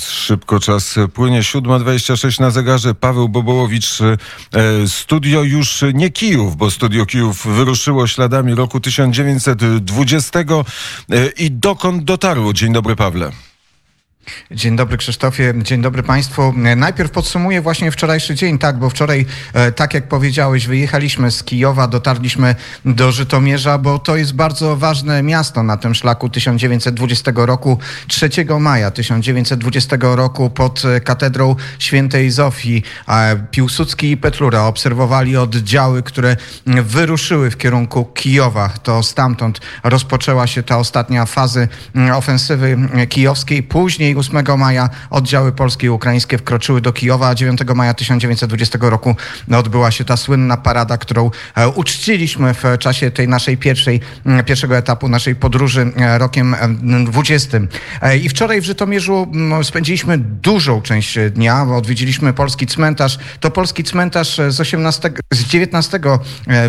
Szybko czas płynie. 7.26 na zegarze. Paweł Bobołowicz. Studio już nie Kijów, bo Studio Kijów wyruszyło śladami roku 1920. I dokąd dotarło? Dzień dobry, Pawle. Dzień dobry Krzysztofie, dzień dobry Państwu. Najpierw podsumuję właśnie wczorajszy dzień, tak, bo wczoraj, e, tak jak powiedziałeś, wyjechaliśmy z Kijowa, dotarliśmy do Żytomierza, bo to jest bardzo ważne miasto na tym szlaku 1920 roku. 3 maja 1920 roku pod katedrą świętej Zofii Piłsudski i Petlura obserwowali oddziały, które wyruszyły w kierunku Kijowa. To stamtąd rozpoczęła się ta ostatnia fazy ofensywy kijowskiej. Później 8 maja oddziały polskie i ukraińskie wkroczyły do Kijowa, a 9 maja 1920 roku odbyła się ta słynna parada, którą e, uczciliśmy w czasie tej naszej pierwszej, pierwszego etapu naszej podróży e, rokiem 20. E, I wczoraj w Żytomierzu spędziliśmy dużą część dnia, bo odwiedziliśmy polski cmentarz. To polski cmentarz z, 18, z XIX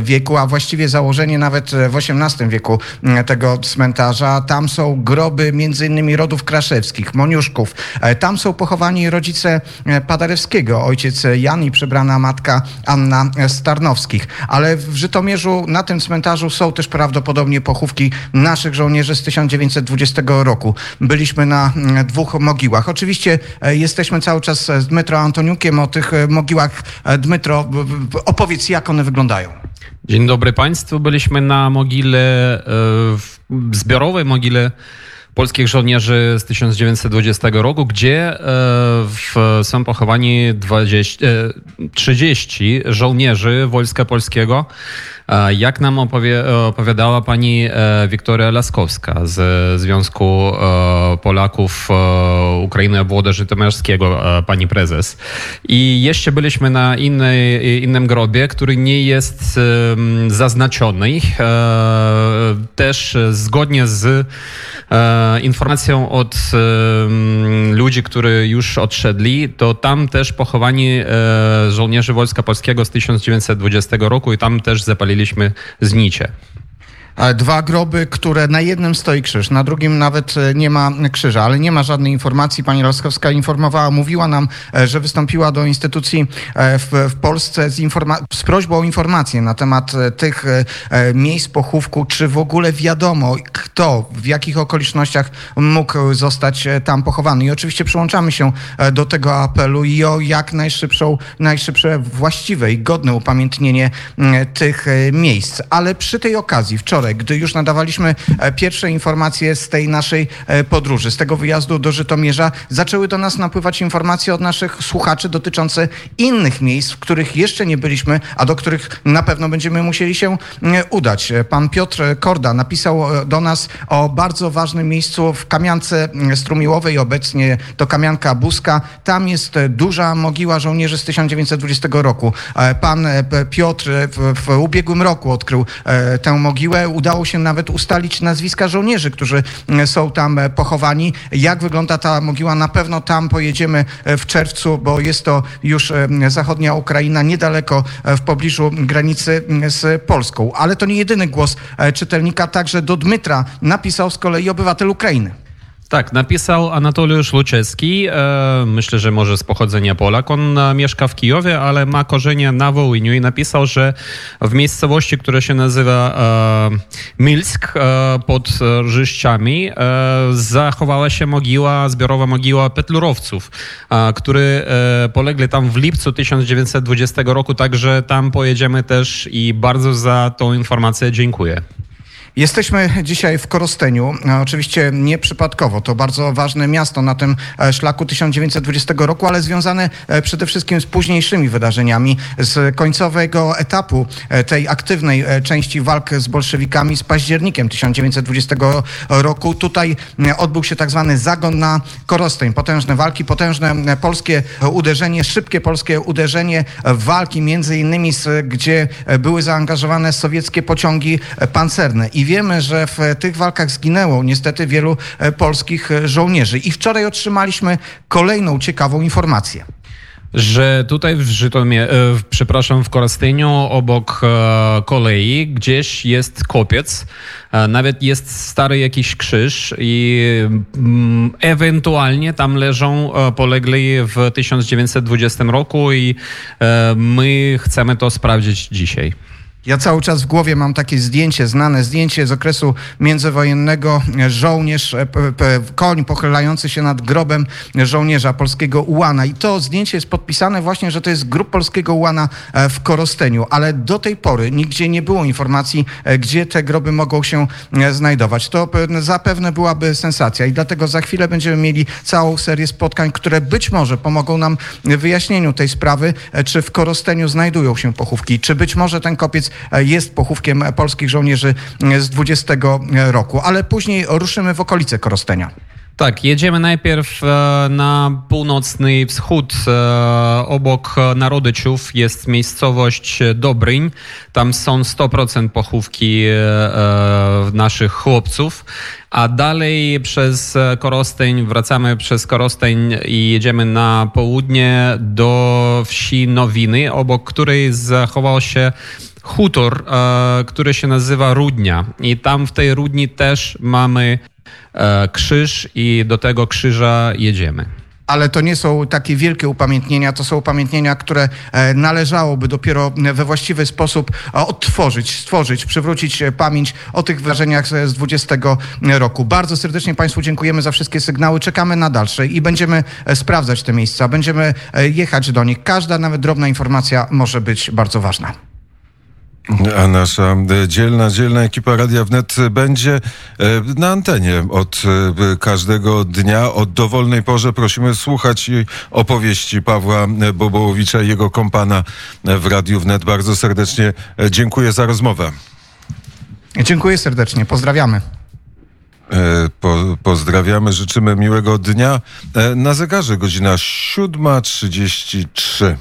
wieku, a właściwie założenie nawet w XVIII wieku tego cmentarza. Tam są groby między innymi rodów kraszewskich, Moniuszków. E, tam są pochowani rodzice e, Paderewskiego, ojciec Jan i przebrana matka Anna Starnowskich. Ale w Żytomierzu na tym cmentarzu są też prawdopodobnie pochówki naszych żołnierzy z 1920 roku. Byliśmy na mm, dwóch mogiłach. Oczywiście e, jesteśmy cały czas z Dmytro Antoniukiem o tych mogiłach. Dmytro, opowiedz jak one wyglądają. Dzień dobry Państwu. Byliśmy na mogile, zbiorowej mogile polskich żołnierzy z 1920 roku, gdzie e, w, są pochowani 20, 30 e, żołnierzy Wojska Polskiego. E, jak nam opowie, opowiadała pani Wiktoria Laskowska z Związku Polaków Ukrainy Obwodu Żytomierskiego, pani prezes. I jeszcze byliśmy na innej, innym grobie, który nie jest zaznaczony. Też zgodnie z E, informacją od ludzi, którzy już odszedli, to tam też pochowani e, żołnierzy Wojska Polskiego z 1920 roku i tam też zapaliliśmy znicze. Dwa groby, które na jednym stoi krzyż, na drugim nawet e, nie ma krzyża, ale nie ma żadnej informacji. Pani Laskowska informowała, mówiła nam, e, że wystąpiła do instytucji e, w, w Polsce z, z, prośbą o informację na temat tych miejsc pochówku, czy w ogóle wiadomo, kto, w jakich okolicznościach mógł zostać tam pochowany. I oczywiście przyłączamy się do tego apelu i o jak najszybszą, najszybsze właściwe i godne upamiętnienie tych miejsc. Ale przy tej okazji wczoraj gdy już nadawaliśmy e, pierwsze informacje z tej naszej e, podróży, z tego wyjazdu do Żytomierza, zaczęły do nas napływać informacje od naszych słuchaczy dotyczące innych miejsc, w których jeszcze nie byliśmy, a do których na pewno będziemy musieli się udać. Pan Piotr Korda napisał e, do nas o bardzo ważnym miejscu w Kamiance Strumiłowej, obecnie to Kamianka Buska. Tam jest duża mogiła żołnierzy z 1920 roku. Pan Piotr w, w ubiegłym roku odkrył tę mogiłę udało się nawet ustalić nazwiska żołnierzy, którzy e, są tam e, pochowani. Jak wygląda ta mogiła? Na pewno tam pojedziemy e, w czerwcu, bo jest to już zachodnia Ukraina, niedaleko w pobliżu granicy z Polską. Ale to nie jedyny głos czytelnika, także do Dmytra napisał z kolei obywatel Ukrainy. Tak, napisał Anatoliusz Luczewski. E, myślę, że może z pochodzenia Polak. On e, mieszka w Kijowie, ale ma korzenie na Wołyniu i napisał, że w miejscowości, która się nazywa e, Milsk pod Rzyszczami zachowała się mogiła, zbiorowa mogiła petlurowców, którzy polegli tam w lipcu 1920 roku, także tam pojedziemy też i bardzo za tą informację dziękuję. Jesteśmy dzisiaj w Korosteniu, oczywiście nieprzypadkowo. To bardzo ważne miasto na tym e, szlaku 1920 roku, ale związane e, przede wszystkim z późniejszymi wydarzeniami, z końcowego etapu e, tej aktywnej części walk z bolszewikami z październikiem 1920 roku. Tutaj odbył się tak zwany zagon na Korosteń. Potężne walki, potężne polskie uderzenie, szybkie polskie uderzenie, walki między innymi, z, gdzie były zaangażowane sowieckie pociągi pancerne. I i wiemy, że w tych walkach zginęło niestety wielu e, polskich e, żołnierzy. I wczoraj otrzymaliśmy kolejną ciekawą informację. że tutaj w Żytomie, e, przepraszam, w Korosteniu obok kolei gdzieś jest kopiec, nawet jest stary jakiś krzyż i mm, ewentualnie tam leżą polegli w 1920 roku i my chcemy to sprawdzić dzisiaj. Ja cały czas w głowie mam takie zdjęcie, znane zdjęcie z okresu międzywojennego. Żołnierz, e, koń pochylający się nad grobem żołnierza polskiego Ułana. I to zdjęcie jest podpisane właśnie, że to jest grób polskiego Ułana e, w Korosteniu. Ale do tej pory nigdzie nie było informacji, e, gdzie te groby mogą się znajdować. To pe- zapewne byłaby sensacja i dlatego za chwilę będziemy mieli całą serię spotkań, które być może pomogą nam w wyjaśnieniu tej sprawy, czy w Korosteniu znajdują się pochówki, czy być może ten kopiec e, jest pochówkiem e, polskich żołnierzy e, z 20 roku, ale później ruszymy w okolice Korostenia. Tak, jedziemy najpierw e, na północny wschód. E, obok e, Narodyczów jest miejscowość Dobryń. Tam są 100% pochówki e, e, naszych chłopców. A dalej przez e, Korosteń, wracamy przez Korosteń i jedziemy na południe do wsi Nowiny, obok której zachował się hutor, e, który się nazywa Rudnia. I tam w tej Rudni też mamy e, krzyż i do tego krzyża jedziemy. Ale to nie są takie wielkie upamiętnienia, to są upamiętnienia, które e, należałoby dopiero we właściwy sposób odtworzyć, stworzyć, przywrócić pamięć o tych wydarzeniach z z 20 roku. Bardzo serdecznie Państwu dziękujemy za wszystkie sygnały. Czekamy na dalsze i będziemy sprawdzać te miejsca, będziemy jechać do nich. Każda, nawet drobna informacja może być bardzo ważna. A nasza e, dzielna, dzielna ekipa Radia Wnet będzie e, na antenie od e, każdego dnia. O dowolnej porze prosimy słuchać opowieści Pawła Bobołowicza i jego kompana w Radiu Wnet. Bardzo serdecznie e, dziękuję za rozmowę. Dziękuję serdecznie, pozdrawiamy. E, Po, pozdrawiamy, życzymy miłego dnia. E, Na zegarze godzina 7.33.